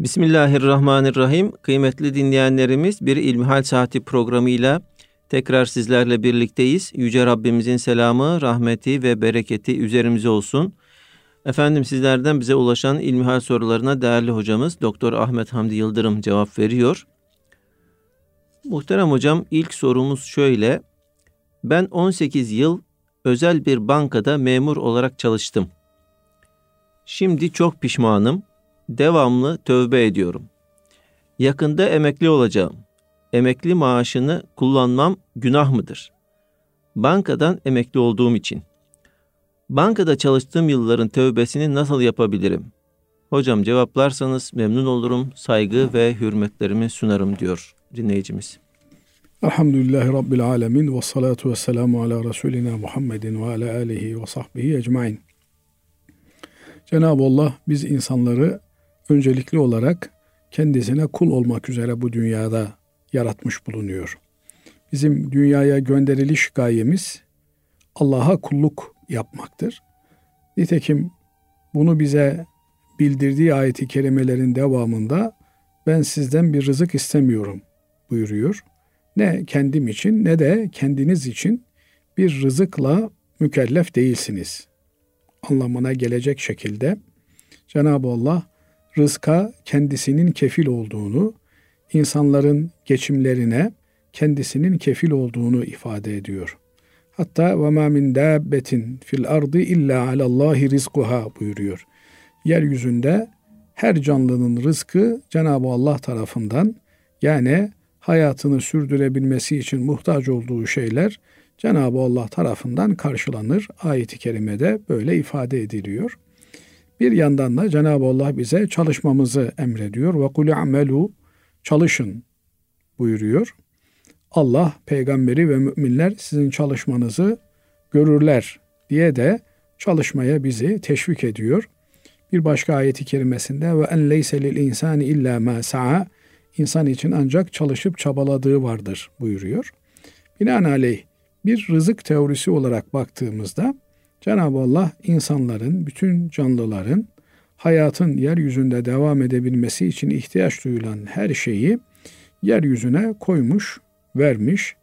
Bismillahirrahmanirrahim. Kıymetli dinleyenlerimiz bir İlmihal Saati programıyla tekrar sizlerle birlikteyiz. Yüce Rabbimizin selamı, rahmeti ve bereketi üzerimize olsun. Efendim sizlerden bize ulaşan ilmihal sorularına değerli hocamız Doktor Ahmet Hamdi Yıldırım cevap veriyor. Muhterem hocam ilk sorumuz şöyle. Ben 18 yıl özel bir bankada memur olarak çalıştım. Şimdi çok pişmanım. Devamlı tövbe ediyorum. Yakında emekli olacağım. Emekli maaşını kullanmam günah mıdır? Bankadan emekli olduğum için. Bankada çalıştığım yılların tövbesini nasıl yapabilirim? Hocam cevaplarsanız memnun olurum. Saygı ve hürmetlerimi sunarım diyor dinleyicimiz. Elhamdülillahi Rabbil Alemin ve salatu ve selamu ala Resulina Muhammedin ve ala alihi ve sahbihi ecmain. Cenab-ı Allah biz insanları öncelikli olarak kendisine kul olmak üzere bu dünyada yaratmış bulunuyor. Bizim dünyaya gönderiliş gayemiz Allah'a kulluk yapmaktır. Nitekim bunu bize bildirdiği ayeti kerimelerin devamında ben sizden bir rızık istemiyorum buyuruyor. Ne kendim için ne de kendiniz için bir rızıkla mükellef değilsiniz. Anlamına gelecek şekilde Cenab-ı Allah rızka kendisinin kefil olduğunu, insanların geçimlerine kendisinin kefil olduğunu ifade ediyor. Hatta ve ma min dabbetin fil ardı illa alallahi rizquha buyuruyor. Yeryüzünde her canlının rızkı Cenab-ı Allah tarafından yani hayatını sürdürebilmesi için muhtaç olduğu şeyler Cenab-ı Allah tarafından karşılanır. Ayet-i kerimede böyle ifade ediliyor. Bir yandan da Cenab-ı Allah bize çalışmamızı emrediyor. Ve kul amelu çalışın buyuruyor. Allah peygamberi ve müminler sizin çalışmanızı görürler diye de çalışmaya bizi teşvik ediyor. Bir başka ayeti kerimesinde ve en leyse lil insani illa ma sa'a insan için ancak çalışıp çabaladığı vardır buyuruyor. Binaenaleyh bir rızık teorisi olarak baktığımızda Cenab-ı Allah insanların, bütün canlıların hayatın yeryüzünde devam edebilmesi için ihtiyaç duyulan her şeyi yeryüzüne koymuş, vermiş.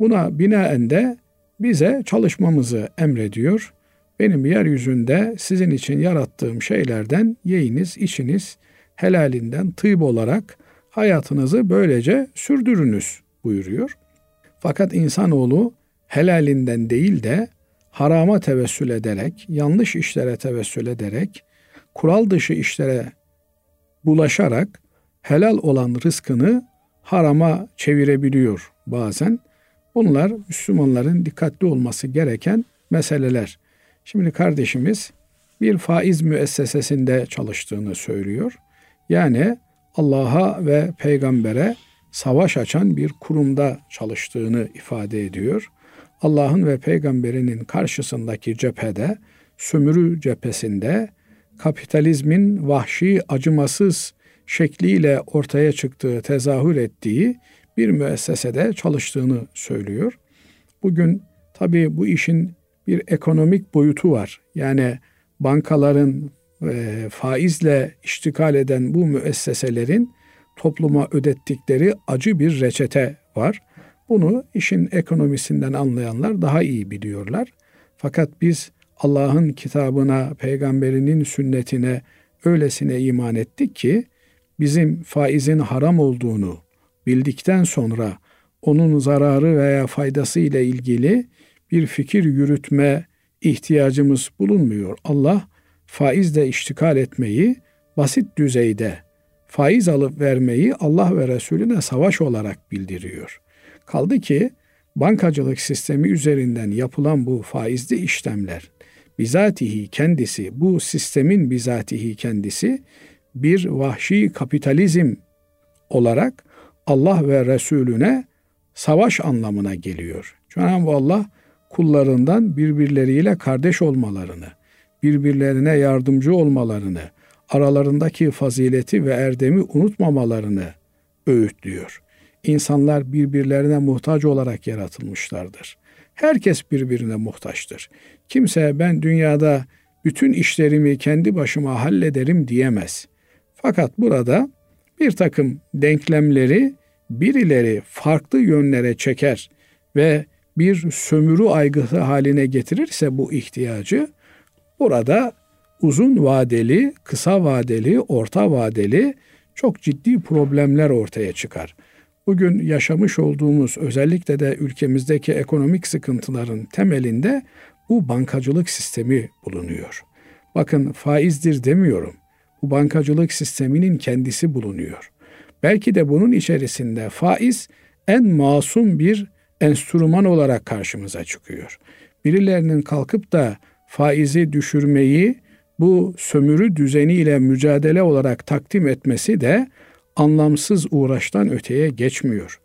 Buna binaen de bize çalışmamızı emrediyor. Benim yeryüzünde sizin için yarattığım şeylerden yiyiniz, içiniz, helalinden tıyb olarak hayatınızı böylece sürdürünüz buyuruyor. Fakat insanoğlu helalinden değil de harama tevessül ederek, yanlış işlere tevessül ederek, kural dışı işlere bulaşarak helal olan rızkını harama çevirebiliyor bazen. Bunlar Müslümanların dikkatli olması gereken meseleler. Şimdi kardeşimiz bir faiz müessesesinde çalıştığını söylüyor. Yani Allah'a ve peygambere savaş açan bir kurumda çalıştığını ifade ediyor. Allah'ın ve peygamberinin karşısındaki cephede, sömürü cephesinde kapitalizmin vahşi, acımasız şekliyle ortaya çıktığı, tezahür ettiği bir müessesede çalıştığını söylüyor. Bugün tabii bu işin bir ekonomik boyutu var. Yani bankaların e, faizle iştikal eden bu müesseselerin topluma ödettikleri acı bir reçete var. Bunu işin ekonomisinden anlayanlar daha iyi biliyorlar. Fakat biz Allah'ın kitabına, peygamberinin sünnetine öylesine iman ettik ki bizim faizin haram olduğunu bildikten sonra onun zararı veya faydası ile ilgili bir fikir yürütme ihtiyacımız bulunmuyor. Allah faizle iştikal etmeyi basit düzeyde faiz alıp vermeyi Allah ve Resulüne savaş olarak bildiriyor. Kaldı ki bankacılık sistemi üzerinden yapılan bu faizli işlemler bizatihi kendisi bu sistemin bizatihi kendisi bir vahşi kapitalizm olarak Allah ve Resulüne savaş anlamına geliyor. Cenab-ı Allah kullarından birbirleriyle kardeş olmalarını, birbirlerine yardımcı olmalarını, aralarındaki fazileti ve erdemi unutmamalarını öğütlüyor. İnsanlar birbirlerine muhtaç olarak yaratılmışlardır. Herkes birbirine muhtaçtır. Kimse ben dünyada bütün işlerimi kendi başıma hallederim diyemez. Fakat burada bir takım denklemleri birileri farklı yönlere çeker ve bir sömürü aygıtı haline getirirse bu ihtiyacı burada uzun vadeli, kısa vadeli, orta vadeli çok ciddi problemler ortaya çıkar. Bugün yaşamış olduğumuz özellikle de ülkemizdeki ekonomik sıkıntıların temelinde bu bankacılık sistemi bulunuyor. Bakın faizdir demiyorum. Bu bankacılık sisteminin kendisi bulunuyor. Belki de bunun içerisinde faiz en masum bir enstrüman olarak karşımıza çıkıyor. Birilerinin kalkıp da faizi düşürmeyi bu sömürü düzeniyle mücadele olarak takdim etmesi de anlamsız uğraştan öteye geçmiyor.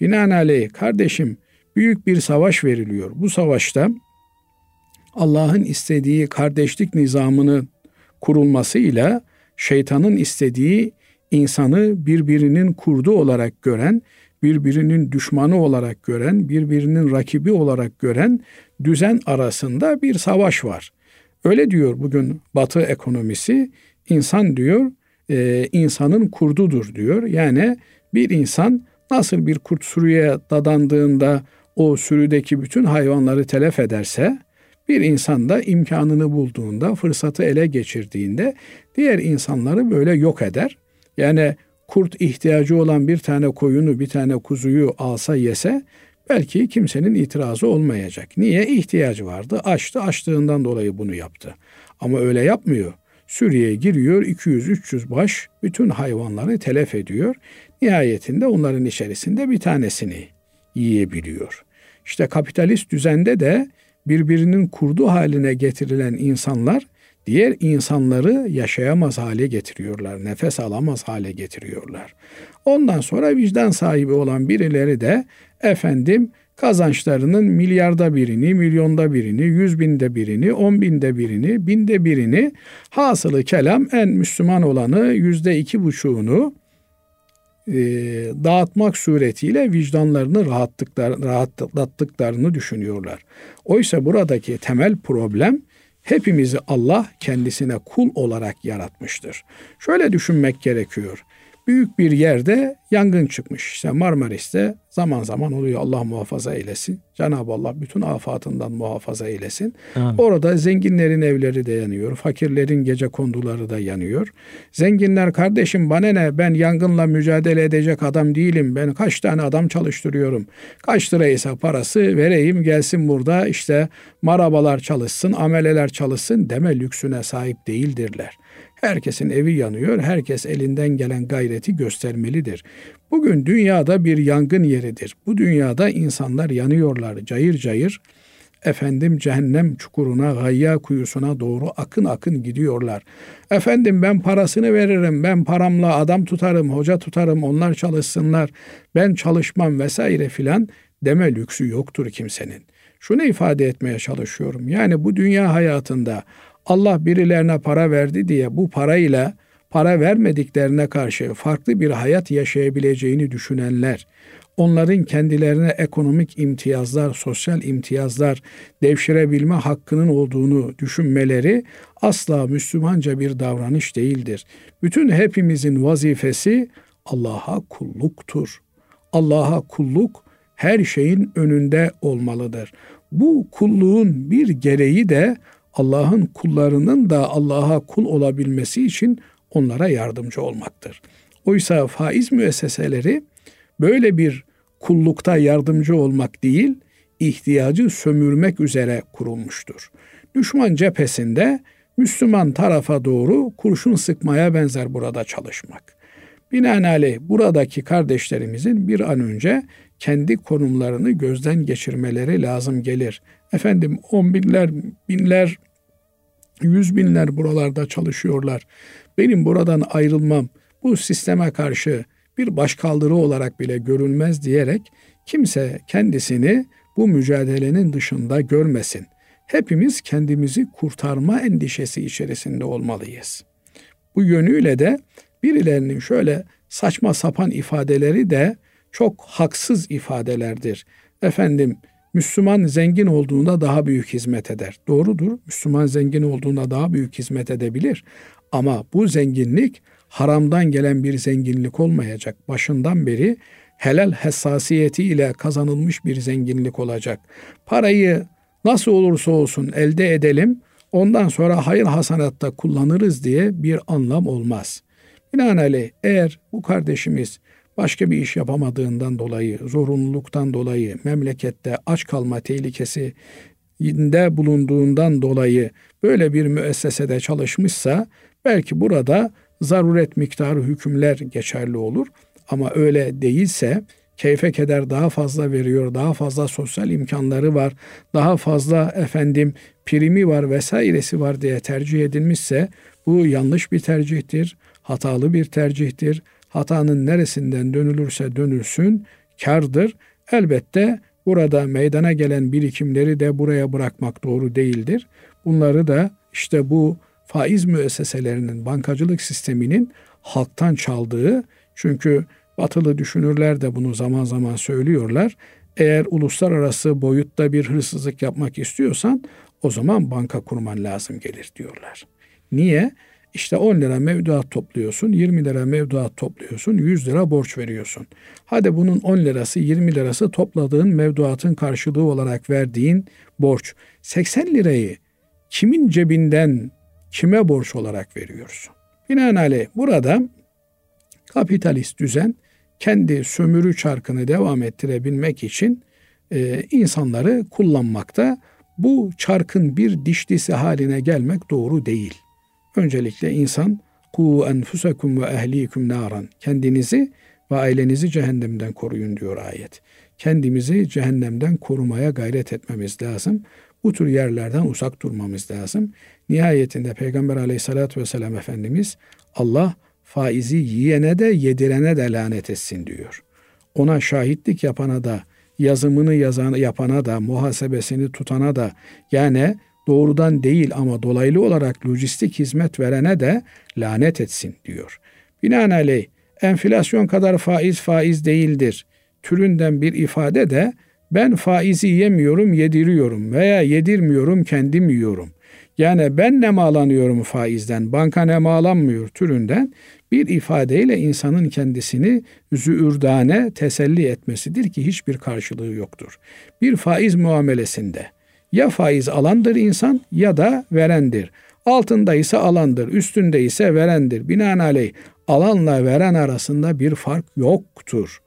Binaenaleyh kardeşim büyük bir savaş veriliyor. Bu savaşta Allah'ın istediği kardeşlik nizamını kurulmasıyla şeytanın istediği insanı birbirinin kurdu olarak gören, birbirinin düşmanı olarak gören, birbirinin rakibi olarak gören düzen arasında bir savaş var. Öyle diyor bugün Batı ekonomisi. insan diyor e, insanın kurdudur diyor. Yani bir insan nasıl bir kurt sürüye dadandığında o sürüdeki bütün hayvanları telef ederse bir insan da imkanını bulduğunda, fırsatı ele geçirdiğinde diğer insanları böyle yok eder. Yani kurt ihtiyacı olan bir tane koyunu, bir tane kuzuyu alsa yese belki kimsenin itirazı olmayacak. Niye? İhtiyacı vardı. Açtı. Açtığından dolayı bunu yaptı. Ama öyle yapmıyor. Suriye'ye giriyor 200-300 baş bütün hayvanları telef ediyor. Nihayetinde onların içerisinde bir tanesini yiyebiliyor. İşte kapitalist düzende de birbirinin kurdu haline getirilen insanlar diğer insanları yaşayamaz hale getiriyorlar, nefes alamaz hale getiriyorlar. Ondan sonra vicdan sahibi olan birileri de efendim kazançlarının milyarda birini, milyonda birini, yüz binde birini, on binde birini, binde birini hasılı kelam en Müslüman olanı yüzde iki buçuğunu e, dağıtmak suretiyle vicdanlarını rahatlıklar, rahatlattıklarını düşünüyorlar. Oysa buradaki temel problem hepimizi Allah kendisine kul olarak yaratmıştır. Şöyle düşünmek gerekiyor büyük bir yerde yangın çıkmış. İşte Marmaris'te zaman zaman oluyor Allah muhafaza eylesin. Cenab-ı Allah bütün afatından muhafaza eylesin. Amin. Orada zenginlerin evleri de yanıyor. Fakirlerin gece konduları da yanıyor. Zenginler kardeşim bana ne ben yangınla mücadele edecek adam değilim. Ben kaç tane adam çalıştırıyorum. Kaç liraysa parası vereyim gelsin burada işte marabalar çalışsın, ameleler çalışsın deme lüksüne sahip değildirler. Herkesin evi yanıyor. Herkes elinden gelen gayreti göstermelidir. Bugün dünyada bir yangın yeridir. Bu dünyada insanlar yanıyorlar cayır cayır. Efendim cehennem çukuruna, gayya kuyusuna doğru akın akın gidiyorlar. Efendim ben parasını veririm, ben paramla adam tutarım, hoca tutarım, onlar çalışsınlar, ben çalışmam vesaire filan deme lüksü yoktur kimsenin. Şunu ifade etmeye çalışıyorum. Yani bu dünya hayatında Allah birilerine para verdi diye bu parayla para vermediklerine karşı farklı bir hayat yaşayabileceğini düşünenler, onların kendilerine ekonomik imtiyazlar, sosyal imtiyazlar devşirebilme hakkının olduğunu düşünmeleri asla Müslümanca bir davranış değildir. Bütün hepimizin vazifesi Allah'a kulluktur. Allah'a kulluk her şeyin önünde olmalıdır. Bu kulluğun bir gereği de Allah'ın kullarının da Allah'a kul olabilmesi için onlara yardımcı olmaktır. Oysa faiz müesseseleri böyle bir kullukta yardımcı olmak değil, ihtiyacı sömürmek üzere kurulmuştur. Düşman cephesinde Müslüman tarafa doğru kurşun sıkmaya benzer burada çalışmak. Binaenaleyh buradaki kardeşlerimizin bir an önce kendi konumlarını gözden geçirmeleri lazım gelir. Efendim on binler, binler, yüz binler buralarda çalışıyorlar. Benim buradan ayrılmam bu sisteme karşı bir başkaldırı olarak bile görülmez diyerek kimse kendisini bu mücadelenin dışında görmesin. Hepimiz kendimizi kurtarma endişesi içerisinde olmalıyız. Bu yönüyle de birilerinin şöyle saçma sapan ifadeleri de çok haksız ifadelerdir. Efendim Müslüman zengin olduğunda daha büyük hizmet eder. Doğrudur. Müslüman zengin olduğunda daha büyük hizmet edebilir. Ama bu zenginlik haramdan gelen bir zenginlik olmayacak. Başından beri helal hassasiyetiyle kazanılmış bir zenginlik olacak. Parayı nasıl olursa olsun elde edelim, ondan sonra hayır hasanatta kullanırız diye bir anlam olmaz. Binaenaleyh eğer bu kardeşimiz başka bir iş yapamadığından dolayı, zorunluluktan dolayı, memlekette aç kalma tehlikesi de bulunduğundan dolayı böyle bir müessesede çalışmışsa belki burada zaruret miktarı hükümler geçerli olur. Ama öyle değilse keyfe keder daha fazla veriyor, daha fazla sosyal imkanları var, daha fazla efendim primi var vesairesi var diye tercih edilmişse bu yanlış bir tercihtir, hatalı bir tercihtir. Hatanın neresinden dönülürse dönülsün kardır. Elbette burada meydana gelen birikimleri de buraya bırakmak doğru değildir. Bunları da işte bu faiz müesseselerinin, bankacılık sisteminin halktan çaldığı çünkü batılı düşünürler de bunu zaman zaman söylüyorlar. Eğer uluslararası boyutta bir hırsızlık yapmak istiyorsan o zaman banka kurman lazım gelir diyorlar. Niye? İşte 10 lira mevduat topluyorsun, 20 lira mevduat topluyorsun, 100 lira borç veriyorsun. Hadi bunun 10 lirası, 20 lirası topladığın mevduatın karşılığı olarak verdiğin borç. 80 lirayı kimin cebinden kime borç olarak veriyorsun? Binaenaleyh burada kapitalist düzen kendi sömürü çarkını devam ettirebilmek için e, insanları kullanmakta. Bu çarkın bir dişlisi haline gelmek doğru değil. Öncelikle insan ku enfusakum ve ehlikum naran. Kendinizi ve ailenizi cehennemden koruyun diyor ayet. Kendimizi cehennemden korumaya gayret etmemiz lazım. Bu tür yerlerden uzak durmamız lazım. Nihayetinde Peygamber aleyhissalatü vesselam Efendimiz Allah faizi yiyene de yedirene de lanet etsin diyor. Ona şahitlik yapana da, yazımını yazan, yapana da, muhasebesini tutana da yani doğrudan değil ama dolaylı olarak lojistik hizmet verene de lanet etsin diyor. Binaenaleyh enflasyon kadar faiz faiz değildir. Türünden bir ifade de ben faizi yemiyorum, yediriyorum veya yedirmiyorum, kendim yiyorum. Yani ben nemalanıyorum faizden, banka nemalanmıyor türünden bir ifadeyle insanın kendisini züürdane teselli etmesidir ki hiçbir karşılığı yoktur. Bir faiz muamelesinde ya faiz alandır insan ya da verendir. Altında ise alandır, üstünde ise verendir. Binaenaleyh alanla veren arasında bir fark yoktur.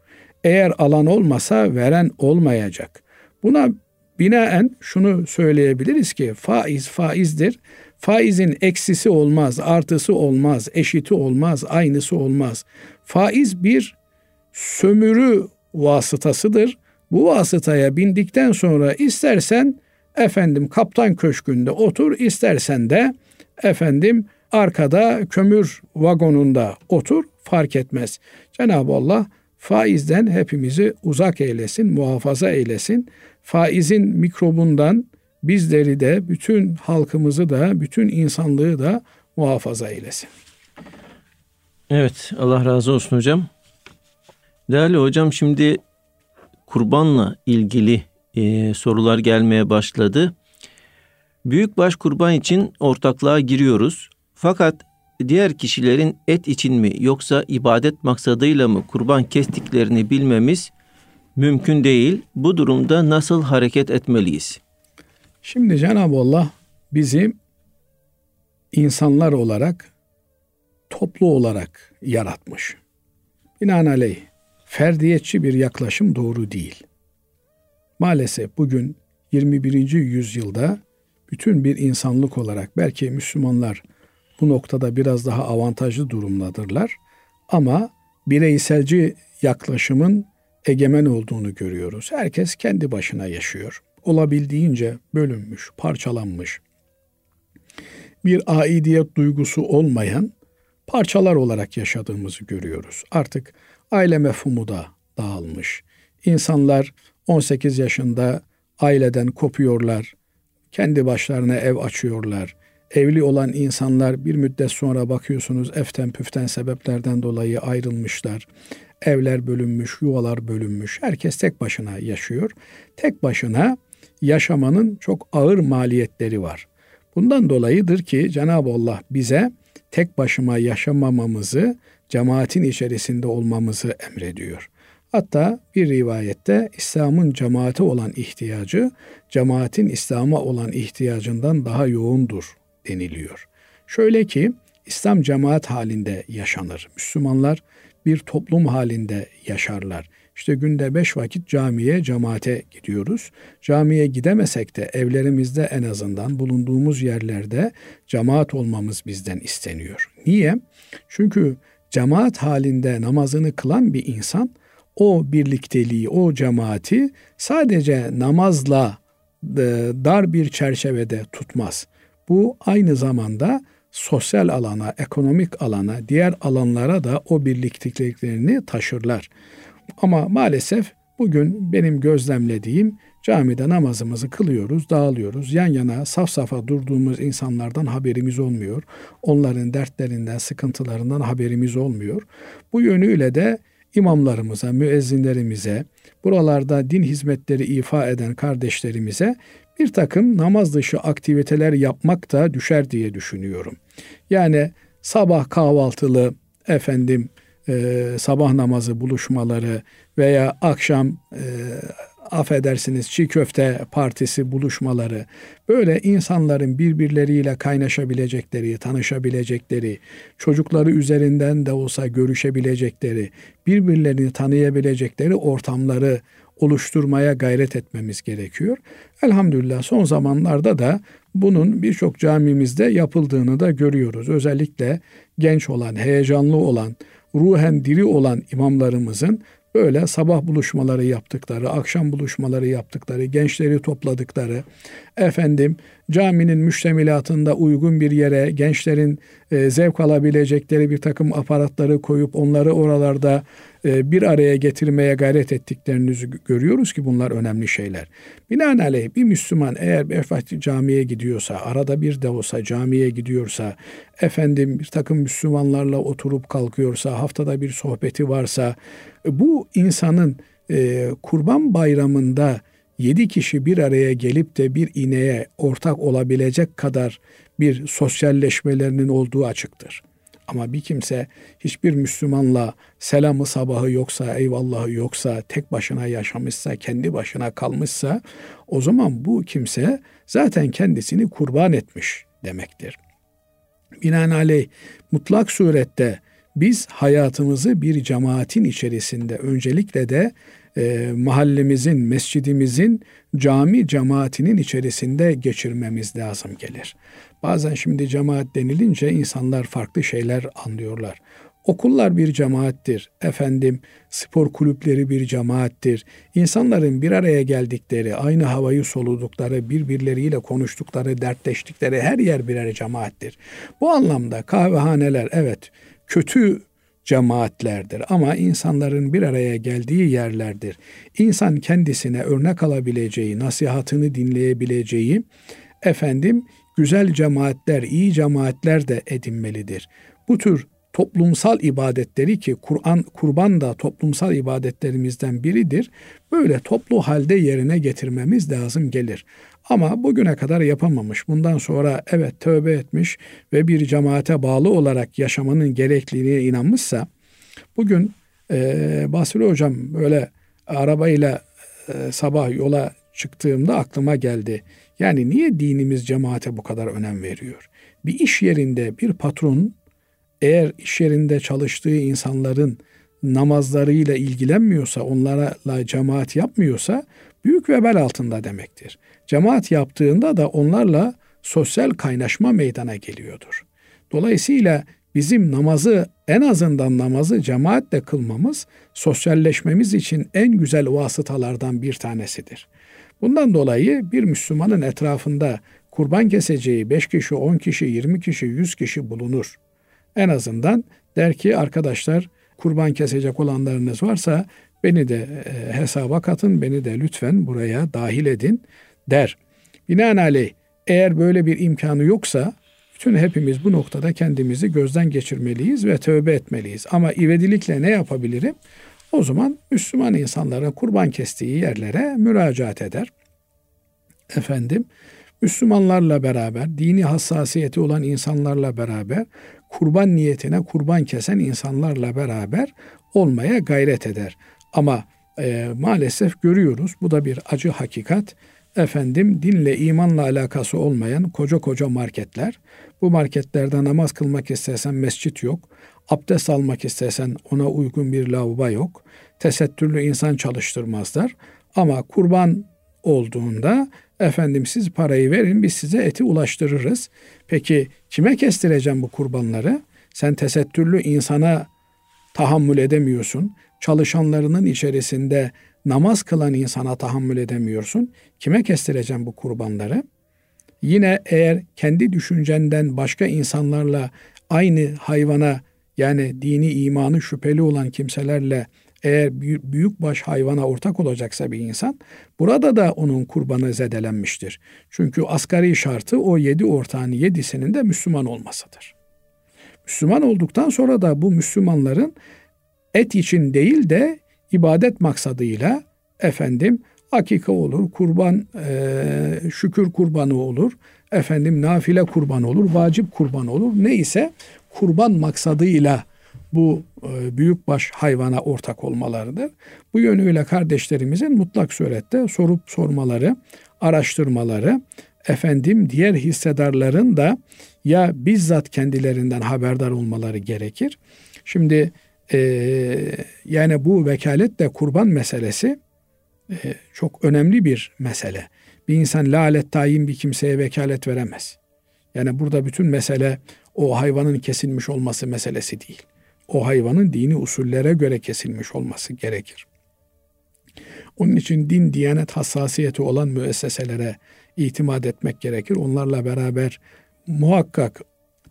Eğer alan olmasa veren olmayacak. Buna binaen şunu söyleyebiliriz ki faiz faizdir. Faizin eksisi olmaz, artısı olmaz, eşiti olmaz, aynısı olmaz. Faiz bir sömürü vasıtasıdır. Bu vasıtaya bindikten sonra istersen efendim kaptan köşkünde otur, istersen de efendim arkada kömür vagonunda otur fark etmez. Cenab-ı Allah faizden hepimizi uzak eylesin, muhafaza eylesin. Faizin mikrobundan bizleri de, bütün halkımızı da, bütün insanlığı da muhafaza eylesin. Evet, Allah razı olsun hocam. Değerli hocam şimdi kurbanla ilgili e, sorular gelmeye başladı. Büyükbaş kurban için ortaklığa giriyoruz. Fakat diğer kişilerin et için mi yoksa ibadet maksadıyla mı kurban kestiklerini bilmemiz mümkün değil. Bu durumda nasıl hareket etmeliyiz? Şimdi Cenab-ı Allah bizi insanlar olarak toplu olarak yaratmış. Binaenaleyh ferdiyetçi bir yaklaşım doğru değil. Maalesef bugün 21. yüzyılda bütün bir insanlık olarak belki Müslümanlar bu noktada biraz daha avantajlı durumdadırlar ama bireyselci yaklaşımın egemen olduğunu görüyoruz. Herkes kendi başına yaşıyor. Olabildiğince bölünmüş, parçalanmış. Bir aidiyet duygusu olmayan parçalar olarak yaşadığımızı görüyoruz. Artık aile mefhumu da dağılmış. İnsanlar 18 yaşında aileden kopuyorlar. Kendi başlarına ev açıyorlar. Evli olan insanlar bir müddet sonra bakıyorsunuz eften püften sebeplerden dolayı ayrılmışlar. Evler bölünmüş, yuvalar bölünmüş. Herkes tek başına yaşıyor. Tek başına yaşamanın çok ağır maliyetleri var. Bundan dolayıdır ki Cenab-ı Allah bize tek başıma yaşamamamızı, cemaatin içerisinde olmamızı emrediyor. Hatta bir rivayette İslam'ın cemaate olan ihtiyacı, cemaatin İslam'a olan ihtiyacından daha yoğundur deniliyor. Şöyle ki, İslam cemaat halinde yaşanır. Müslümanlar bir toplum halinde yaşarlar. İşte günde beş vakit camiye, cemaate gidiyoruz. Camiye gidemesek de evlerimizde en azından bulunduğumuz yerlerde cemaat olmamız bizden isteniyor. Niye? Çünkü cemaat halinde namazını kılan bir insan o birlikteliği, o cemaati sadece namazla e, dar bir çerçevede tutmaz. Bu aynı zamanda sosyal alana, ekonomik alana, diğer alanlara da o birlikteliklerini taşırlar. Ama maalesef bugün benim gözlemlediğim camide namazımızı kılıyoruz, dağılıyoruz. Yan yana saf safa durduğumuz insanlardan haberimiz olmuyor. Onların dertlerinden, sıkıntılarından haberimiz olmuyor. Bu yönüyle de imamlarımıza, müezzinlerimize, buralarda din hizmetleri ifa eden kardeşlerimize bir takım namaz dışı aktiviteler yapmak da düşer diye düşünüyorum. Yani sabah kahvaltılı efendim e, sabah namazı buluşmaları veya akşam e, affedersiniz çiğ köfte partisi buluşmaları böyle insanların birbirleriyle kaynaşabilecekleri, tanışabilecekleri, çocukları üzerinden de olsa görüşebilecekleri, birbirlerini tanıyabilecekleri ortamları oluşturmaya gayret etmemiz gerekiyor. Elhamdülillah son zamanlarda da bunun birçok camimizde yapıldığını da görüyoruz. Özellikle genç olan, heyecanlı olan, ruhen diri olan imamlarımızın böyle sabah buluşmaları yaptıkları, akşam buluşmaları yaptıkları, gençleri topladıkları, efendim caminin müştemilatında uygun bir yere gençlerin e, zevk alabilecekleri bir takım aparatları koyup onları oralarda bir araya getirmeye gayret ettiklerini görüyoruz ki bunlar önemli şeyler. Binaenaleyh bir Müslüman eğer bir camiye gidiyorsa, arada bir de olsa camiye gidiyorsa, efendim bir takım Müslümanlarla oturup kalkıyorsa, haftada bir sohbeti varsa, bu insanın e, kurban bayramında yedi kişi bir araya gelip de bir ineğe ortak olabilecek kadar bir sosyalleşmelerinin olduğu açıktır. Ama bir kimse hiçbir Müslümanla selamı sabahı yoksa, eyvallahı yoksa, tek başına yaşamışsa, kendi başına kalmışsa o zaman bu kimse zaten kendisini kurban etmiş demektir. Binaenaleyh mutlak surette biz hayatımızı bir cemaatin içerisinde öncelikle de e, mahallemizin, mescidimizin cami cemaatinin içerisinde geçirmemiz lazım gelir. Bazen şimdi cemaat denilince insanlar farklı şeyler anlıyorlar. Okullar bir cemaattir. Efendim spor kulüpleri bir cemaattir. İnsanların bir araya geldikleri, aynı havayı soludukları, birbirleriyle konuştukları, dertleştikleri her yer birer cemaattir. Bu anlamda kahvehaneler evet kötü cemaatlerdir ama insanların bir araya geldiği yerlerdir. İnsan kendisine örnek alabileceği, nasihatını dinleyebileceği, efendim güzel cemaatler, iyi cemaatler de edinmelidir. Bu tür toplumsal ibadetleri ki Kur'an kurban da toplumsal ibadetlerimizden biridir. Böyle toplu halde yerine getirmemiz lazım gelir. Ama bugüne kadar yapamamış. Bundan sonra evet tövbe etmiş ve bir cemaate bağlı olarak yaşamanın gerekliliğine inanmışsa bugün e, Basri Hocam böyle arabayla e, sabah yola çıktığımda aklıma geldi. Yani niye dinimiz cemaate bu kadar önem veriyor? Bir iş yerinde bir patron eğer iş yerinde çalıştığı insanların namazlarıyla ilgilenmiyorsa, onlarla cemaat yapmıyorsa büyük vebel altında demektir. Cemaat yaptığında da onlarla sosyal kaynaşma meydana geliyordur. Dolayısıyla bizim namazı en azından namazı cemaatle kılmamız sosyalleşmemiz için en güzel vasıtalardan bir tanesidir. Bundan dolayı bir Müslümanın etrafında kurban keseceği 5 kişi, 10 kişi, 20 kişi, 100 kişi bulunur. En azından der ki arkadaşlar kurban kesecek olanlarınız varsa beni de e, hesaba katın, beni de lütfen buraya dahil edin der. Binaenaleyh eğer böyle bir imkanı yoksa bütün hepimiz bu noktada kendimizi gözden geçirmeliyiz ve tövbe etmeliyiz. Ama ivedilikle ne yapabilirim? O zaman Müslüman insanların kurban kestiği yerlere müracaat eder. Efendim, Müslümanlarla beraber, dini hassasiyeti olan insanlarla beraber kurban niyetine kurban kesen insanlarla beraber olmaya gayret eder. Ama e, maalesef görüyoruz bu da bir acı hakikat. Efendim dinle imanla alakası olmayan koca koca marketler. Bu marketlerde namaz kılmak istesen mescit yok. Abdest almak istesen ona uygun bir lavabo yok. Tesettürlü insan çalıştırmazlar. Ama kurban olduğunda efendim siz parayı verin biz size eti ulaştırırız. Peki kime kestireceğim bu kurbanları? Sen tesettürlü insana tahammül edemiyorsun. Çalışanlarının içerisinde namaz kılan insana tahammül edemiyorsun. Kime kestireceğim bu kurbanları? Yine eğer kendi düşüncenden başka insanlarla aynı hayvana yani dini imanı şüpheli olan kimselerle eğer büyük baş hayvana ortak olacaksa bir insan burada da onun kurbanı zedelenmiştir. Çünkü asgari şartı o yedi ortağın yedisinin de Müslüman olmasıdır. Müslüman olduktan sonra da bu Müslümanların et için değil de ibadet maksadıyla efendim akika olur, kurban e, şükür kurbanı olur, efendim nafile kurban olur, vacip kurban olur. Neyse kurban maksadıyla bu e, büyükbaş hayvana ortak olmalarıdır. Bu yönüyle kardeşlerimizin mutlak surette sorup sormaları, araştırmaları, efendim diğer hissedarların da ya bizzat kendilerinden haberdar olmaları gerekir. Şimdi e, yani bu vekaletle kurban meselesi e, çok önemli bir mesele. Bir insan lalet tayin bir kimseye vekalet veremez. Yani burada bütün mesele o hayvanın kesilmiş olması meselesi değil. O hayvanın dini usullere göre kesilmiş olması gerekir. Onun için din, diyanet hassasiyeti olan müesseselere itimat etmek gerekir. Onlarla beraber muhakkak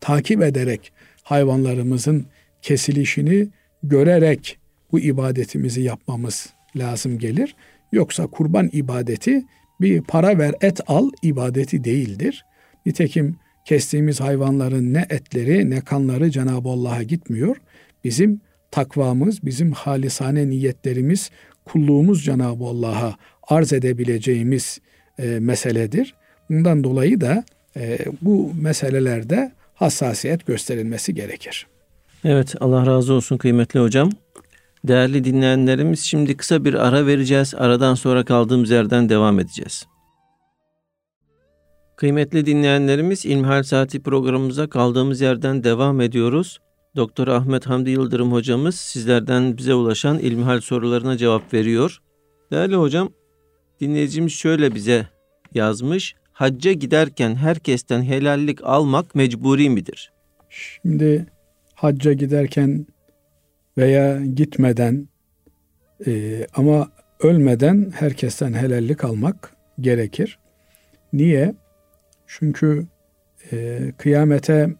takip ederek hayvanlarımızın kesilişini görerek bu ibadetimizi yapmamız lazım gelir. Yoksa kurban ibadeti bir para ver et al ibadeti değildir. Nitekim kestiğimiz hayvanların ne etleri ne kanları Cenab-ı Allah'a gitmiyor. Bizim takvamız, bizim halisane niyetlerimiz, kulluğumuz Cenab-ı Allah'a arz edebileceğimiz e, meseledir. Bundan dolayı da e, bu meselelerde hassasiyet gösterilmesi gerekir. Evet Allah razı olsun kıymetli hocam. Değerli dinleyenlerimiz şimdi kısa bir ara vereceğiz. Aradan sonra kaldığımız yerden devam edeceğiz. Kıymetli dinleyenlerimiz İlmihal Saati programımıza kaldığımız yerden devam ediyoruz. Doktor Ahmet Hamdi Yıldırım hocamız sizlerden bize ulaşan ilmihal sorularına cevap veriyor. Değerli hocam, dinleyicimiz şöyle bize yazmış. Hacca giderken herkesten helallik almak mecburi midir? Şimdi hacca giderken veya gitmeden e, ama ölmeden herkesten helallik almak gerekir. Niye? Çünkü e, kıyamete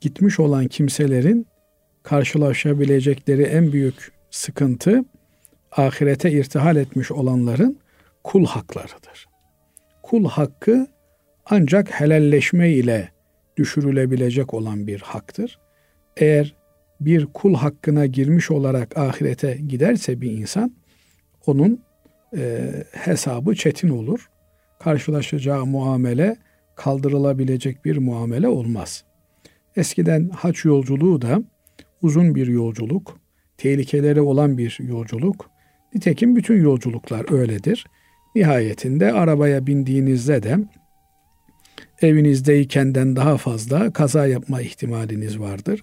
gitmiş olan kimselerin karşılaşabilecekleri en büyük sıkıntı ahirete irtihal etmiş olanların kul haklarıdır. Kul hakkı ancak helalleşme ile düşürülebilecek olan bir haktır. Eğer bir kul hakkına girmiş olarak ahirete giderse bir insan onun e, hesabı çetin olur. Karşılaşacağı muamele kaldırılabilecek bir muamele olmaz. Eskiden haç yolculuğu da uzun bir yolculuk, tehlikeleri olan bir yolculuk. Nitekim bütün yolculuklar öyledir. Nihayetinde arabaya bindiğinizde de evinizdeyikenden daha fazla kaza yapma ihtimaliniz vardır.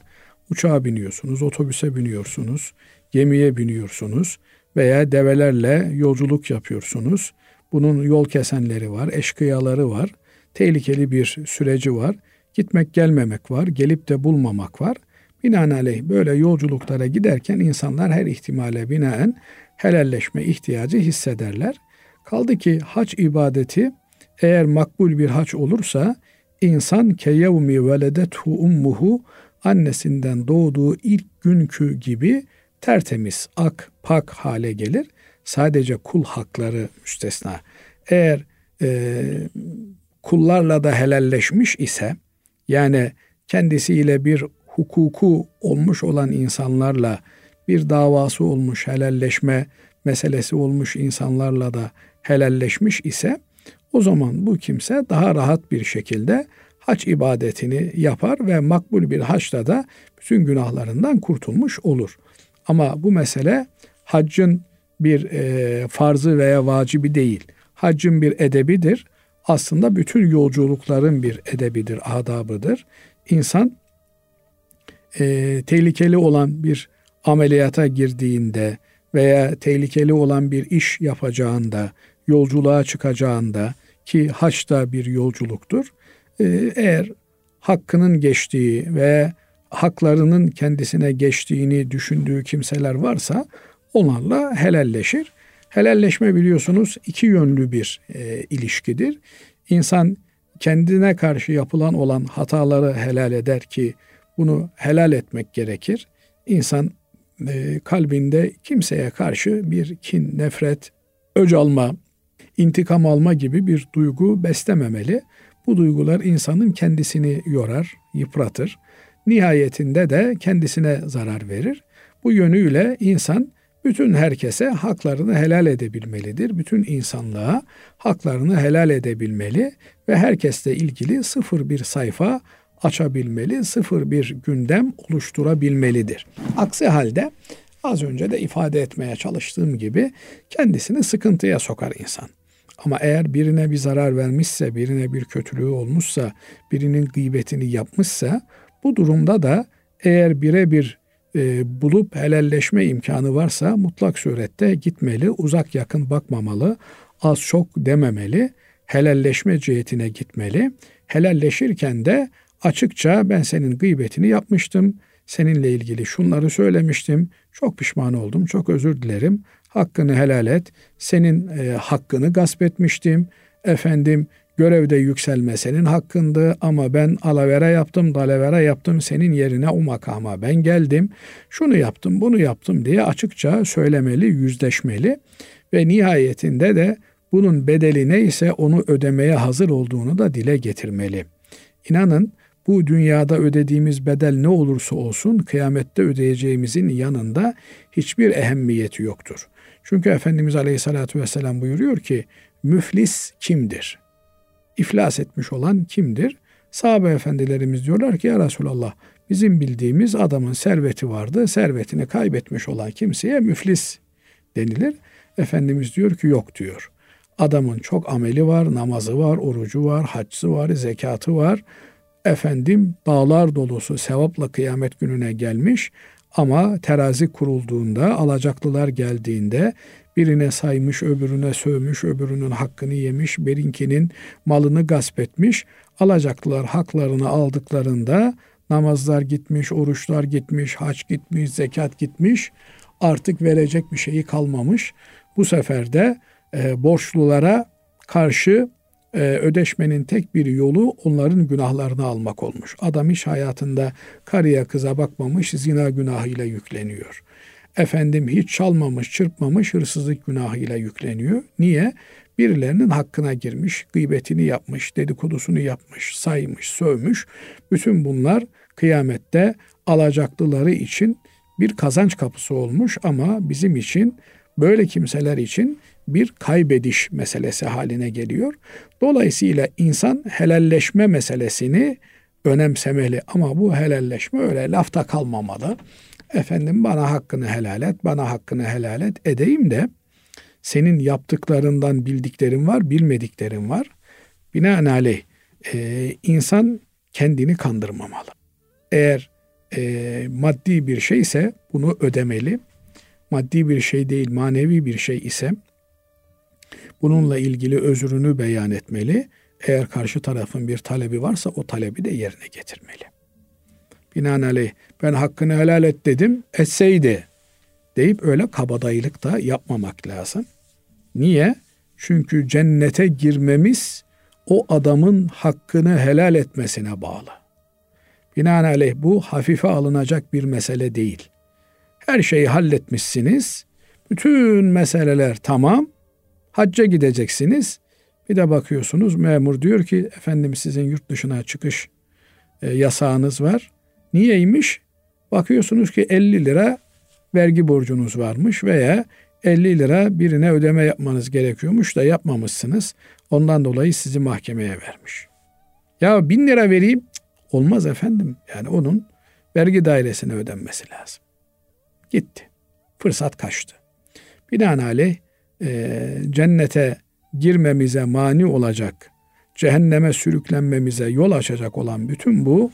Uçağa biniyorsunuz, otobüse biniyorsunuz, gemiye biniyorsunuz veya develerle yolculuk yapıyorsunuz. Bunun yol kesenleri var, eşkıyaları var, tehlikeli bir süreci var. Gitmek gelmemek var, gelip de bulmamak var. Binaenaleyh böyle yolculuklara giderken insanlar her ihtimale binaen helalleşme ihtiyacı hissederler. Kaldı ki hac ibadeti eğer makbul bir hac olursa insan keyevmi veledethu ummuhu annesinden doğduğu ilk günkü gibi tertemiz, ak, pak hale gelir. Sadece kul hakları müstesna. Eğer e, kullarla da helalleşmiş ise yani kendisiyle bir hukuku olmuş olan insanlarla bir davası olmuş helalleşme meselesi olmuş insanlarla da helalleşmiş ise o zaman bu kimse daha rahat bir şekilde hac ibadetini yapar ve makbul bir haçta da bütün günahlarından kurtulmuş olur. Ama bu mesele haccın bir e, farzı veya vacibi değil. Haccın bir edebidir. Aslında bütün yolculukların bir edebidir, adabıdır. İnsan e, tehlikeli olan bir ameliyata girdiğinde veya tehlikeli olan bir iş yapacağında, yolculuğa çıkacağında ki haç da bir yolculuktur. E, eğer hakkının geçtiği ve haklarının kendisine geçtiğini düşündüğü kimseler varsa onlarla helalleşir. Helalleşme biliyorsunuz iki yönlü bir e, ilişkidir. İnsan kendine karşı yapılan olan hataları helal eder ki bunu helal etmek gerekir. İnsan e, kalbinde kimseye karşı bir kin, nefret, öc alma, intikam alma gibi bir duygu beslememeli. Bu duygular insanın kendisini yorar, yıpratır. Nihayetinde de kendisine zarar verir. Bu yönüyle insan bütün herkese haklarını helal edebilmelidir. Bütün insanlığa haklarını helal edebilmeli ve herkesle ilgili sıfır bir sayfa açabilmeli, sıfır bir gündem oluşturabilmelidir. Aksi halde az önce de ifade etmeye çalıştığım gibi kendisini sıkıntıya sokar insan. Ama eğer birine bir zarar vermişse, birine bir kötülüğü olmuşsa, birinin gıybetini yapmışsa bu durumda da eğer birebir e, bulup helalleşme imkanı varsa mutlak surette gitmeli, uzak yakın bakmamalı, az çok dememeli, helalleşme cihetine gitmeli. Helalleşirken de açıkça ben senin gıybetini yapmıştım, seninle ilgili şunları söylemiştim, çok pişman oldum, çok özür dilerim, hakkını helal et, senin e, hakkını gasp etmiştim, efendim görevde yükselme senin hakkındı ama ben alavera yaptım, dalavera yaptım senin yerine o makama ben geldim. Şunu yaptım, bunu yaptım diye açıkça söylemeli, yüzleşmeli ve nihayetinde de bunun bedeli neyse onu ödemeye hazır olduğunu da dile getirmeli. İnanın bu dünyada ödediğimiz bedel ne olursa olsun kıyamette ödeyeceğimizin yanında hiçbir ehemmiyeti yoktur. Çünkü Efendimiz Aleyhisselatü Vesselam buyuruyor ki müflis kimdir? İflas etmiş olan kimdir? Sahabe efendilerimiz diyorlar ki ya Resulallah bizim bildiğimiz adamın serveti vardı. Servetini kaybetmiş olan kimseye müflis denilir. Efendimiz diyor ki yok diyor. Adamın çok ameli var, namazı var, orucu var, haccı var, zekatı var. Efendim dağlar dolusu sevapla kıyamet gününe gelmiş ama terazi kurulduğunda, alacaklılar geldiğinde Birine saymış, öbürüne sövmüş, öbürünün hakkını yemiş, birinkinin malını gasp etmiş. Alacaklılar haklarını aldıklarında namazlar gitmiş, oruçlar gitmiş, haç gitmiş, zekat gitmiş. Artık verecek bir şeyi kalmamış. Bu sefer de e, borçlulara karşı e, ödeşmenin tek bir yolu onların günahlarını almak olmuş. Adam hiç hayatında karıya kıza bakmamış, zina günahıyla yükleniyor efendim hiç çalmamış, çırpmamış hırsızlık günahıyla yükleniyor. Niye? Birilerinin hakkına girmiş, gıybetini yapmış, dedikodusunu yapmış, saymış, sövmüş. Bütün bunlar kıyamette alacaklıları için bir kazanç kapısı olmuş ama bizim için böyle kimseler için bir kaybediş meselesi haline geliyor. Dolayısıyla insan helalleşme meselesini önemsemeli ama bu helalleşme öyle lafta kalmamalı. Efendim bana hakkını helal et, bana hakkını helal et edeyim de senin yaptıklarından bildiklerim var, bilmediklerim var. Binaenaleyh e, insan kendini kandırmamalı. Eğer e, maddi bir şey ise bunu ödemeli. Maddi bir şey değil, manevi bir şey ise bununla ilgili özrünü beyan etmeli. Eğer karşı tarafın bir talebi varsa o talebi de yerine getirmeli. Binaenaleyh ben hakkını helal et dedim etseydi deyip öyle kabadayılık da yapmamak lazım. Niye? Çünkü cennete girmemiz o adamın hakkını helal etmesine bağlı. Binaenaleyh bu hafife alınacak bir mesele değil. Her şeyi halletmişsiniz. Bütün meseleler tamam. Hacca gideceksiniz. Bir de bakıyorsunuz memur diyor ki efendim sizin yurt dışına çıkış e, yasağınız var. Niyeymiş? Bakıyorsunuz ki 50 lira vergi borcunuz varmış veya 50 lira birine ödeme yapmanız gerekiyormuş da yapmamışsınız. Ondan dolayı sizi mahkemeye vermiş. Ya bin lira vereyim. Olmaz efendim. Yani onun vergi dairesine ödenmesi lazım. Gitti. Fırsat kaçtı. Binaenaleyh e, cennete girmemize mani olacak, cehenneme sürüklenmemize yol açacak olan bütün bu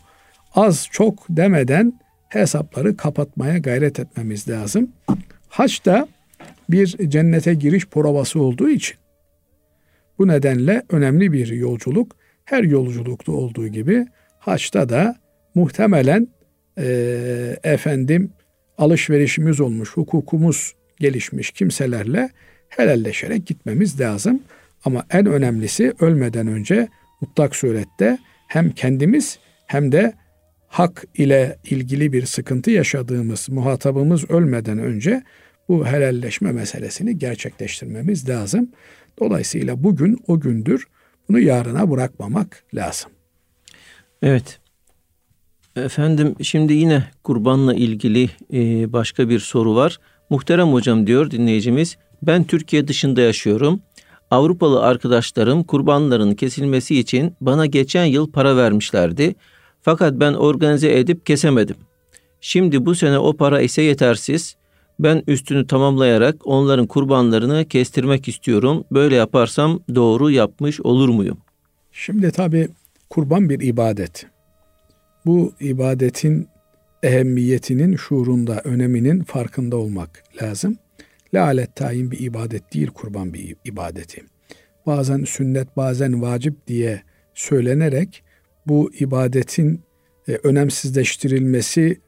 az çok demeden hesapları kapatmaya gayret etmemiz lazım. Haç da bir cennete giriş provası olduğu için bu nedenle önemli bir yolculuk. Her yolculukta olduğu gibi haçta da muhtemelen e, efendim alışverişimiz olmuş, hukukumuz gelişmiş kimselerle helalleşerek gitmemiz lazım. Ama en önemlisi ölmeden önce mutlak surette hem kendimiz hem de hak ile ilgili bir sıkıntı yaşadığımız muhatabımız ölmeden önce bu helalleşme meselesini gerçekleştirmemiz lazım. Dolayısıyla bugün o gündür. Bunu yarına bırakmamak lazım. Evet. Efendim şimdi yine kurbanla ilgili e, başka bir soru var. Muhterem hocam diyor dinleyicimiz. Ben Türkiye dışında yaşıyorum. Avrupalı arkadaşlarım kurbanların kesilmesi için bana geçen yıl para vermişlerdi. Fakat ben organize edip kesemedim. Şimdi bu sene o para ise yetersiz. Ben üstünü tamamlayarak onların kurbanlarını kestirmek istiyorum. Böyle yaparsam doğru yapmış olur muyum? Şimdi tabi kurban bir ibadet. Bu ibadetin ehemmiyetinin, şuurunda, öneminin farkında olmak lazım. Lalet tayin bir ibadet değil, kurban bir ibadeti. Bazen sünnet, bazen vacip diye söylenerek bu ibadetin e, önemsizleştirilmesi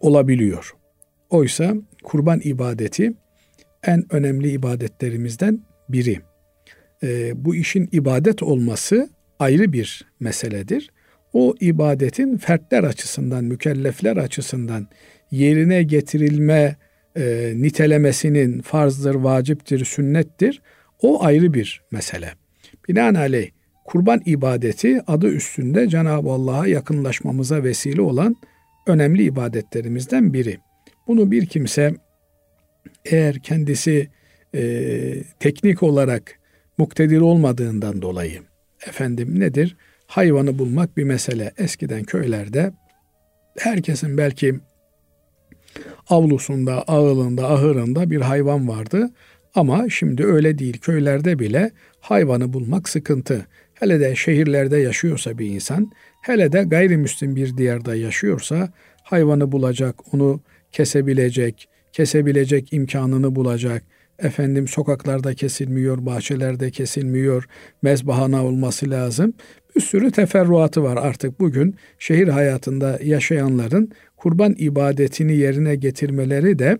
olabiliyor. Oysa kurban ibadeti en önemli ibadetlerimizden biri. E, bu işin ibadet olması ayrı bir meseledir. O ibadetin fertler açısından, mükellefler açısından yerine getirilme e, nitelemesinin farzdır, vaciptir, sünnettir. O ayrı bir mesele. Binaenaleyh kurban ibadeti adı üstünde Cenab-ı Allah'a yakınlaşmamıza vesile olan önemli ibadetlerimizden biri. Bunu bir kimse eğer kendisi e, teknik olarak muktedir olmadığından dolayı efendim nedir? Hayvanı bulmak bir mesele. Eskiden köylerde herkesin belki avlusunda, ağılında, ahırında bir hayvan vardı. Ama şimdi öyle değil. Köylerde bile hayvanı bulmak sıkıntı. Hele de şehirlerde yaşıyorsa bir insan, hele de gayrimüslim bir diyarda yaşıyorsa hayvanı bulacak, onu kesebilecek, kesebilecek imkanını bulacak. Efendim sokaklarda kesilmiyor, bahçelerde kesilmiyor, mezbahana olması lazım. Bir sürü teferruatı var artık bugün şehir hayatında yaşayanların kurban ibadetini yerine getirmeleri de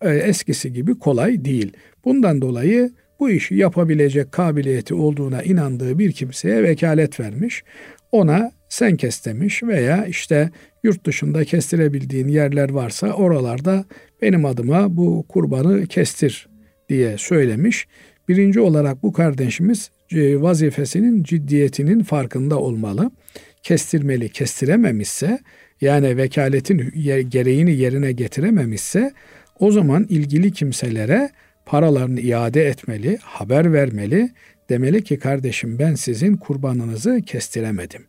e, eskisi gibi kolay değil. Bundan dolayı bu işi yapabilecek kabiliyeti olduğuna inandığı bir kimseye vekalet vermiş. Ona sen kes demiş veya işte yurt dışında kestirebildiğin yerler varsa oralarda benim adıma bu kurbanı kestir diye söylemiş. Birinci olarak bu kardeşimiz e, vazifesinin ciddiyetinin farkında olmalı. Kestirmeli, kestirememişse yani vekaletin gereğini yerine getirememişse o zaman ilgili kimselere paralarını iade etmeli, haber vermeli. Demeli ki kardeşim ben sizin kurbanınızı kestiremedim.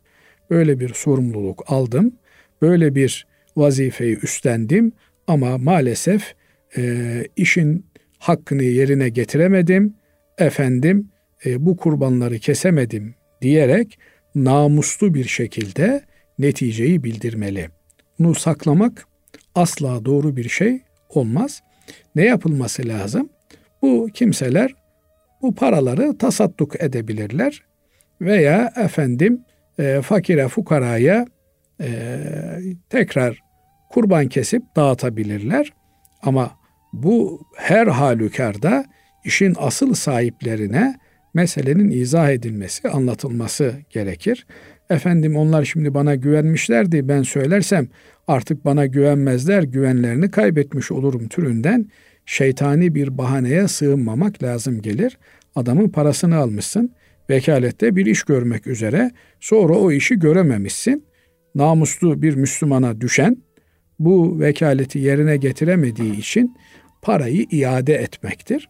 Böyle bir sorumluluk aldım. Böyle bir vazifeyi üstlendim ama maalesef e, işin hakkını yerine getiremedim. Efendim e, bu kurbanları kesemedim diyerek namuslu bir şekilde neticeyi bildirmeli. Bunu saklamak asla doğru bir şey olmaz. Ne yapılması lazım? Bu kimseler bu paraları tasadduk edebilirler veya efendim e, fakire fukaraya e, tekrar kurban kesip dağıtabilirler. Ama bu her halükarda işin asıl sahiplerine meselenin izah edilmesi, anlatılması gerekir. Efendim onlar şimdi bana güvenmişlerdi ben söylersem artık bana güvenmezler güvenlerini kaybetmiş olurum türünden şeytani bir bahaneye sığınmamak lazım gelir. Adamın parasını almışsın vekalette bir iş görmek üzere sonra o işi görememişsin. Namuslu bir Müslümana düşen bu vekaleti yerine getiremediği için parayı iade etmektir.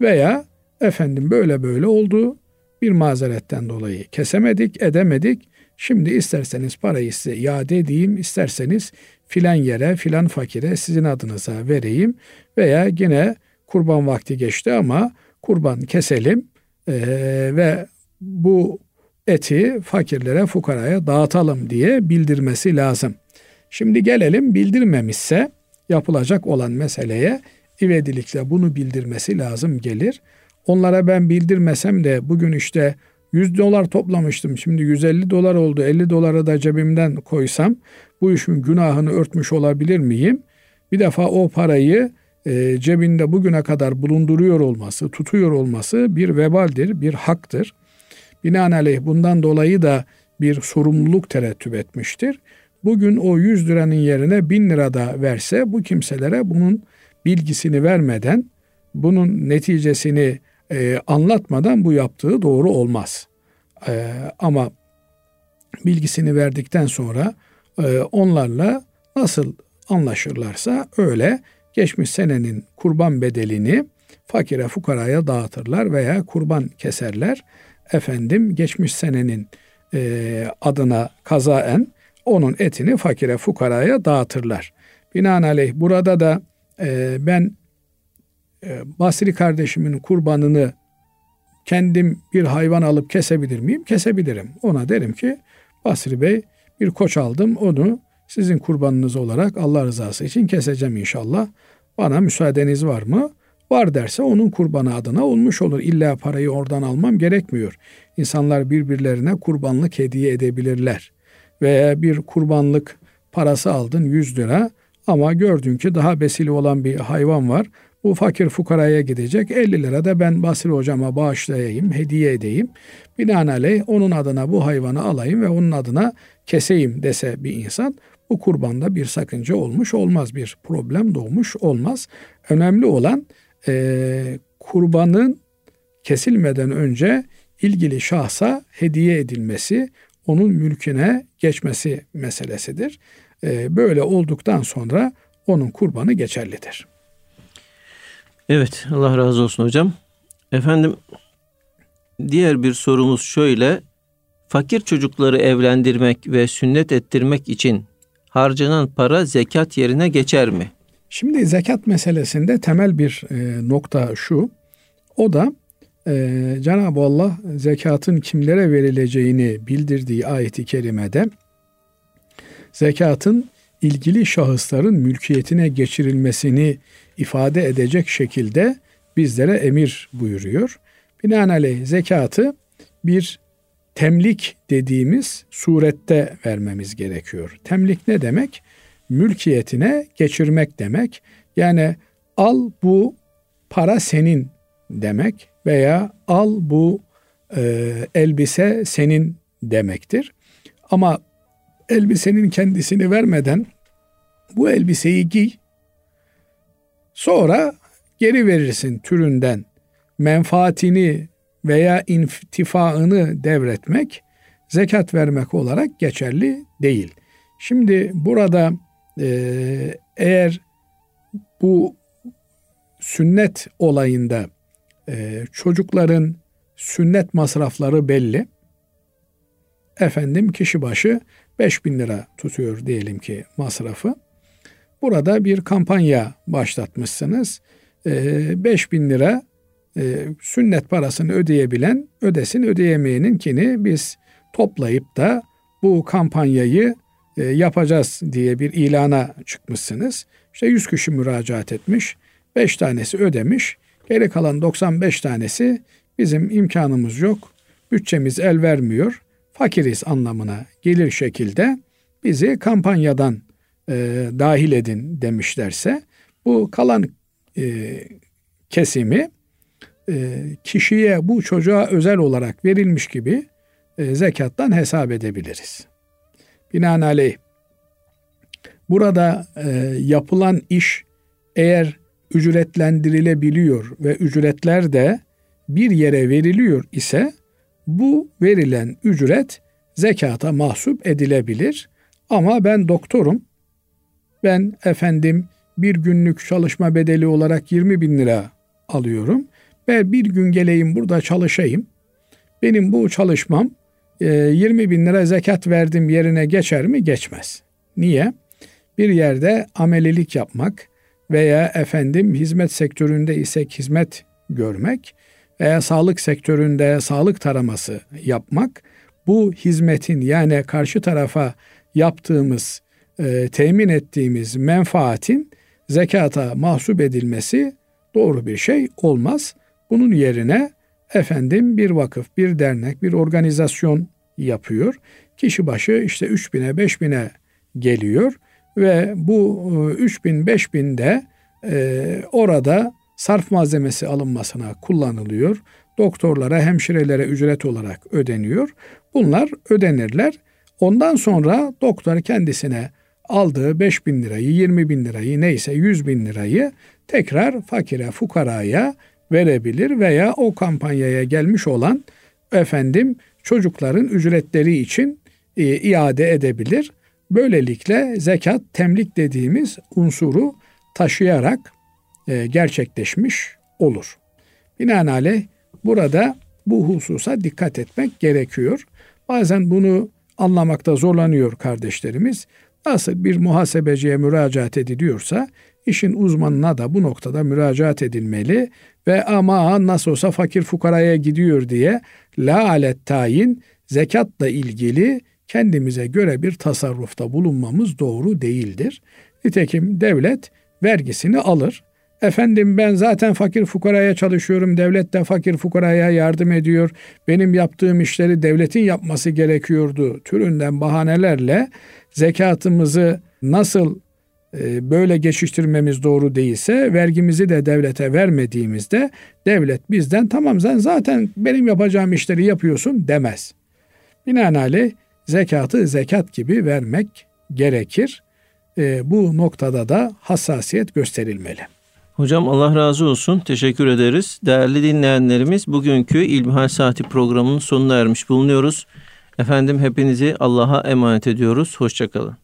Veya efendim böyle böyle oldu bir mazeretten dolayı kesemedik, edemedik. Şimdi isterseniz parayı size iade edeyim, isterseniz filan yere, filan fakire sizin adınıza vereyim veya yine kurban vakti geçti ama kurban keselim e, ve bu eti fakirlere, fukaraya dağıtalım diye bildirmesi lazım. Şimdi gelelim bildirmemişse yapılacak olan meseleye ivedilikle bunu bildirmesi lazım gelir. Onlara ben bildirmesem de bugün işte 100 dolar toplamıştım. Şimdi 150 dolar oldu. 50 dolara da cebimden koysam bu işin günahını örtmüş olabilir miyim? Bir defa o parayı e, cebinde bugüne kadar bulunduruyor olması, tutuyor olması bir vebaldir, bir haktır. Binaenaleyh bundan dolayı da bir sorumluluk terettüp etmiştir. Bugün o 100 liranın yerine 1000 lira da verse bu kimselere bunun bilgisini vermeden, bunun neticesini e, anlatmadan bu yaptığı doğru olmaz. E, ama bilgisini verdikten sonra e, onlarla nasıl anlaşırlarsa öyle geçmiş senenin kurban bedelini fakire fukaraya dağıtırlar veya kurban keserler. Efendim geçmiş senenin e, adına kazaen onun etini fakire fukaraya dağıtırlar. Binaenaleyh burada da e, ben e, Basri kardeşimin kurbanını kendim bir hayvan alıp kesebilir miyim? Kesebilirim. Ona derim ki Basri Bey bir koç aldım onu sizin kurbanınız olarak Allah rızası için keseceğim inşallah. Bana müsaadeniz var mı? Var derse onun kurbanı adına olmuş olur. İlla parayı oradan almam gerekmiyor. İnsanlar birbirlerine kurbanlık hediye edebilirler. Veya bir kurbanlık parası aldın 100 lira ama gördün ki daha besili olan bir hayvan var. Bu fakir fukaraya gidecek. 50 lira da ben Basri hocama bağışlayayım, hediye edeyim. Binaenaleyh onun adına bu hayvanı alayım ve onun adına keseyim dese bir insan bu kurbanda bir sakınca olmuş olmaz, bir problem doğmuş olmaz. Önemli olan e, kurbanın kesilmeden önce ilgili şahsa hediye edilmesi, onun mülküne geçmesi meselesidir. E, böyle olduktan sonra onun kurbanı geçerlidir. Evet Allah razı olsun hocam. Efendim diğer bir sorumuz şöyle. Fakir çocukları evlendirmek ve sünnet ettirmek için harcanan para zekat yerine geçer mi? Şimdi zekat meselesinde temel bir e, nokta şu. O da e, Cenab-ı Allah zekatın kimlere verileceğini bildirdiği ayeti kerimede zekatın ilgili şahısların mülkiyetine geçirilmesini ifade edecek şekilde bizlere emir buyuruyor. Binaenaleyh zekatı bir temlik dediğimiz surette vermemiz gerekiyor. Temlik ne demek? Mülkiyetine geçirmek demek. Yani al bu para senin demek veya al bu e, elbise senin demektir. Ama elbisenin kendisini vermeden bu elbiseyi giy sonra geri verirsin türünden menfaatini veya intifaını devretmek zekat vermek olarak geçerli değil. Şimdi burada e, eğer bu sünnet olayında e, çocukların sünnet masrafları belli. Efendim kişi başı 5 bin lira tutuyor diyelim ki masrafı. Burada bir kampanya başlatmışsınız. E, 5 bin lira e, sünnet parasını ödeyebilen ödesin ödeyemeyeninkini biz toplayıp da bu kampanyayı e, yapacağız diye bir ilana çıkmışsınız. İşte 100 kişi müracaat etmiş. 5 tanesi ödemiş. Geri kalan 95 tanesi bizim imkanımız yok. Bütçemiz el vermiyor. Fakiriz anlamına gelir şekilde bizi kampanyadan e, dahil edin demişlerse bu kalan e, kesimi e, kişiye bu çocuğa özel olarak verilmiş gibi e, zekattan hesap edebiliriz. Binaenaleyh burada e, yapılan iş eğer ücretlendirilebiliyor ve ücretler de bir yere veriliyor ise bu verilen ücret zekata mahsup edilebilir. Ama ben doktorum, ben efendim bir günlük çalışma bedeli olarak 20 bin lira alıyorum. Ben bir gün geleyim burada çalışayım. benim bu çalışmam 20 e, bin lira zekat verdim yerine geçer mi? Geçmez. Niye? Bir yerde amelilik yapmak veya efendim hizmet sektöründe isek hizmet görmek veya sağlık sektöründe sağlık taraması yapmak bu hizmetin yani karşı tarafa yaptığımız, e, temin ettiğimiz menfaatin zekata mahsup edilmesi doğru bir şey olmaz. Bunun yerine efendim bir vakıf, bir dernek, bir organizasyon yapıyor. Kişi başı işte 3000'e 5000'e geliyor ve bu 3000 5000 de e, orada sarf malzemesi alınmasına kullanılıyor. Doktorlara, hemşirelere ücret olarak ödeniyor. Bunlar ödenirler. Ondan sonra doktor kendisine aldığı 5 bin lirayı, 20 bin lirayı neyse 100 bin lirayı tekrar fakire, fukaraya verebilir veya o kampanyaya gelmiş olan efendim çocukların ücretleri için e, iade edebilir. Böylelikle zekat temlik dediğimiz unsuru taşıyarak e, gerçekleşmiş olur. Binaenaleyh burada bu hususa dikkat etmek gerekiyor. Bazen bunu anlamakta zorlanıyor kardeşlerimiz. Nasıl bir muhasebeciye müracaat ediliyorsa işin uzmanına da bu noktada müracaat edilmeli ve ama nasıl olsa fakir fukaraya gidiyor diye la alet tayin zekatla ilgili kendimize göre bir tasarrufta bulunmamız doğru değildir. Nitekim devlet vergisini alır. Efendim ben zaten fakir fukaraya çalışıyorum. Devlet de fakir fukaraya yardım ediyor. Benim yaptığım işleri devletin yapması gerekiyordu. Türünden bahanelerle zekatımızı nasıl e, böyle geçiştirmemiz doğru değilse vergimizi de devlete vermediğimizde devlet bizden tamam sen zaten benim yapacağım işleri yapıyorsun demez. Binaenaleyh zekatı zekat gibi vermek gerekir. E, bu noktada da hassasiyet gösterilmeli. Hocam Allah razı olsun. Teşekkür ederiz. Değerli dinleyenlerimiz bugünkü İlmihal Saati programının sonuna ermiş bulunuyoruz. Efendim hepinizi Allah'a emanet ediyoruz. Hoşçakalın.